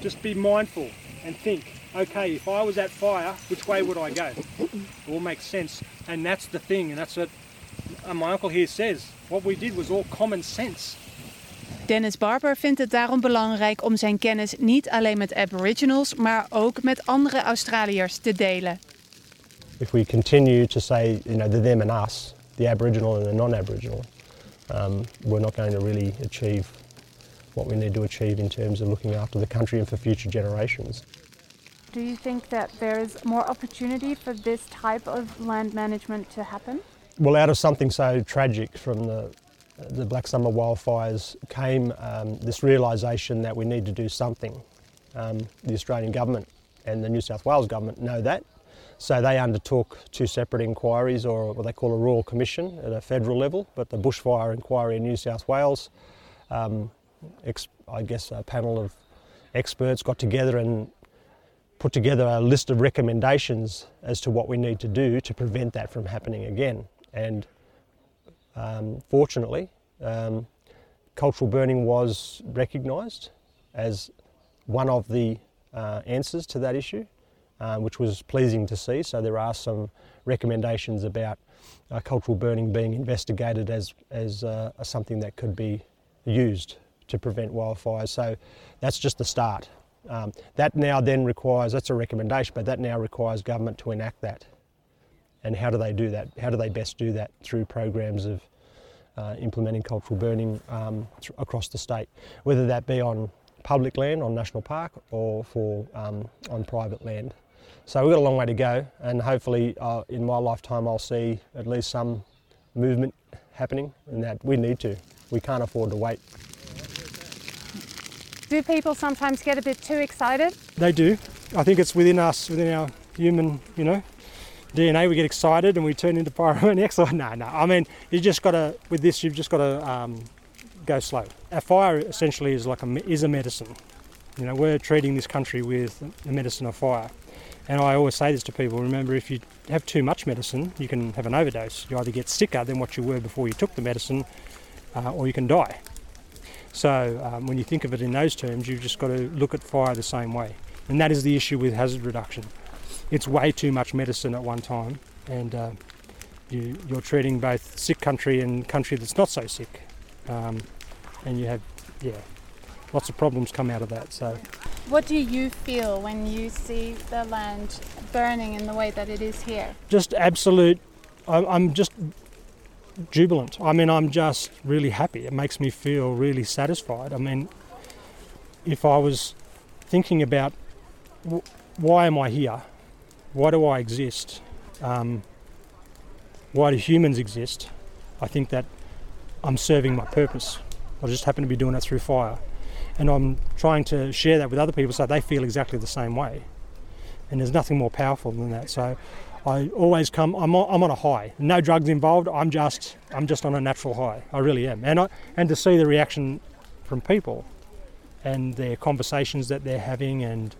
just be mindful and think, okay, if I was at fire, which way would I go? It all makes sense. And that's the thing, and that's what my uncle here says. What we did was all common sense. Dennis Barber vindt het daarom belangrijk om zijn kennis niet alleen met Aboriginals, maar ook met andere Australiërs te delen. If we continue to say, you know, the them and us, the Aboriginal and the non-Aboriginal, um, we're not going to really achieve what we need to achieve in terms of looking after the country and for future generations. Do you think that there is more opportunity for this type of land management to happen? Well, out of something so tragic from the the Black Summer wildfires came um, this realisation that we need to do something. Um, the Australian government and the New South Wales government know that, so they undertook two separate inquiries, or what they call a royal commission at a federal level. But the bushfire inquiry in New South Wales, um, I guess a panel of experts got together and put together a list of recommendations as to what we need to do to prevent that from happening again. And um, fortunately, um, cultural burning was recognised as one of the uh, answers to that issue, uh, which was pleasing to see. So there are some recommendations about uh, cultural burning being investigated as, as uh, something that could be used to prevent wildfires. So that's just the start. Um, that now then requires, that's a recommendation, but that now requires government to enact that. And how do they do that? How do they best do that? Through programs of uh, implementing cultural burning um, across the state, whether that be on public land, on national park, or for um, on private land. So we've got a long way to go, and hopefully, uh, in my lifetime, I'll see at least some movement happening, and that we need to. We can't afford to wait. Do people sometimes get a bit too excited? They do. I think it's within us, within our human, you know, DNA. We get excited and we turn into pyromaniacs. no, no. I mean, you just got to, with this, you've just got to um, go slow. A fire essentially is like a, is a medicine. You know, we're treating this country with the medicine of fire. And I always say this to people remember, if you have too much medicine, you can have an overdose. You either get sicker than what you were before you took the medicine, uh, or you can die. So, um, when you think of it in those terms, you've just got to look at fire the same way. And that is the issue with hazard reduction. It's way too much medicine at one time, and uh, you, you're treating both sick country and country that's not so sick. Um, and you have, yeah, lots of problems come out of that. So, What do you feel when you see the land burning in the way that it is here? just absolute. I- I'm just jubilant. I mean, I'm just really happy. It makes me feel really satisfied. I mean, if I was thinking about why am I here? Why do I exist? Um, why do humans exist? I think that I'm serving my purpose. I just happen to be doing it through fire. And I'm trying to share that with other people so they feel exactly the same way. And there's nothing more powerful than that. So I always come. I'm on, I'm on a high. No drugs involved. I'm just I'm just on a natural high. I really am. And I and to see the reaction from people, and their conversations that they're having, and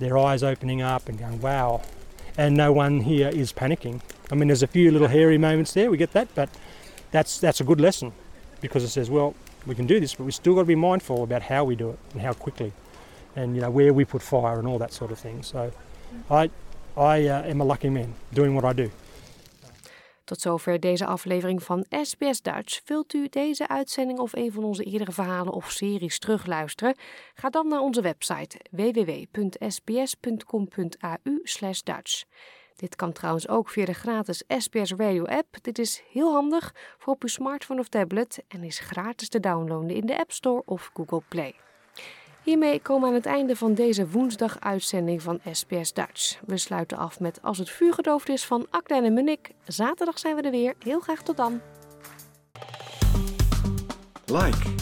their eyes opening up and going, wow. And no one here is panicking. I mean, there's a few little hairy moments there. We get that, but that's that's a good lesson because it says, well, we can do this, but we still got to be mindful about how we do it and how quickly, and you know where we put fire and all that sort of thing. So, I I uh, am a lucky man doing what I do. Tot zover deze aflevering van SBS Duits. Wilt u deze uitzending of een van onze eerdere verhalen of series terugluisteren? Ga dan naar onze website www.sbs.com.au Dutch. Dit kan trouwens ook via de gratis SBS Radio app. Dit is heel handig voor op uw smartphone of tablet en is gratis te downloaden in de App Store of Google Play. Hiermee komen we aan het einde van deze woensdag uitzending van SBS Dutch. We sluiten af met Als het vuur gedoofd is van Akda en Munnik. Zaterdag zijn we er weer. Heel graag tot dan. Like,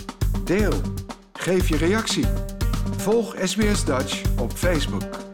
deel, geef je reactie. Volg SBS Dutch op Facebook.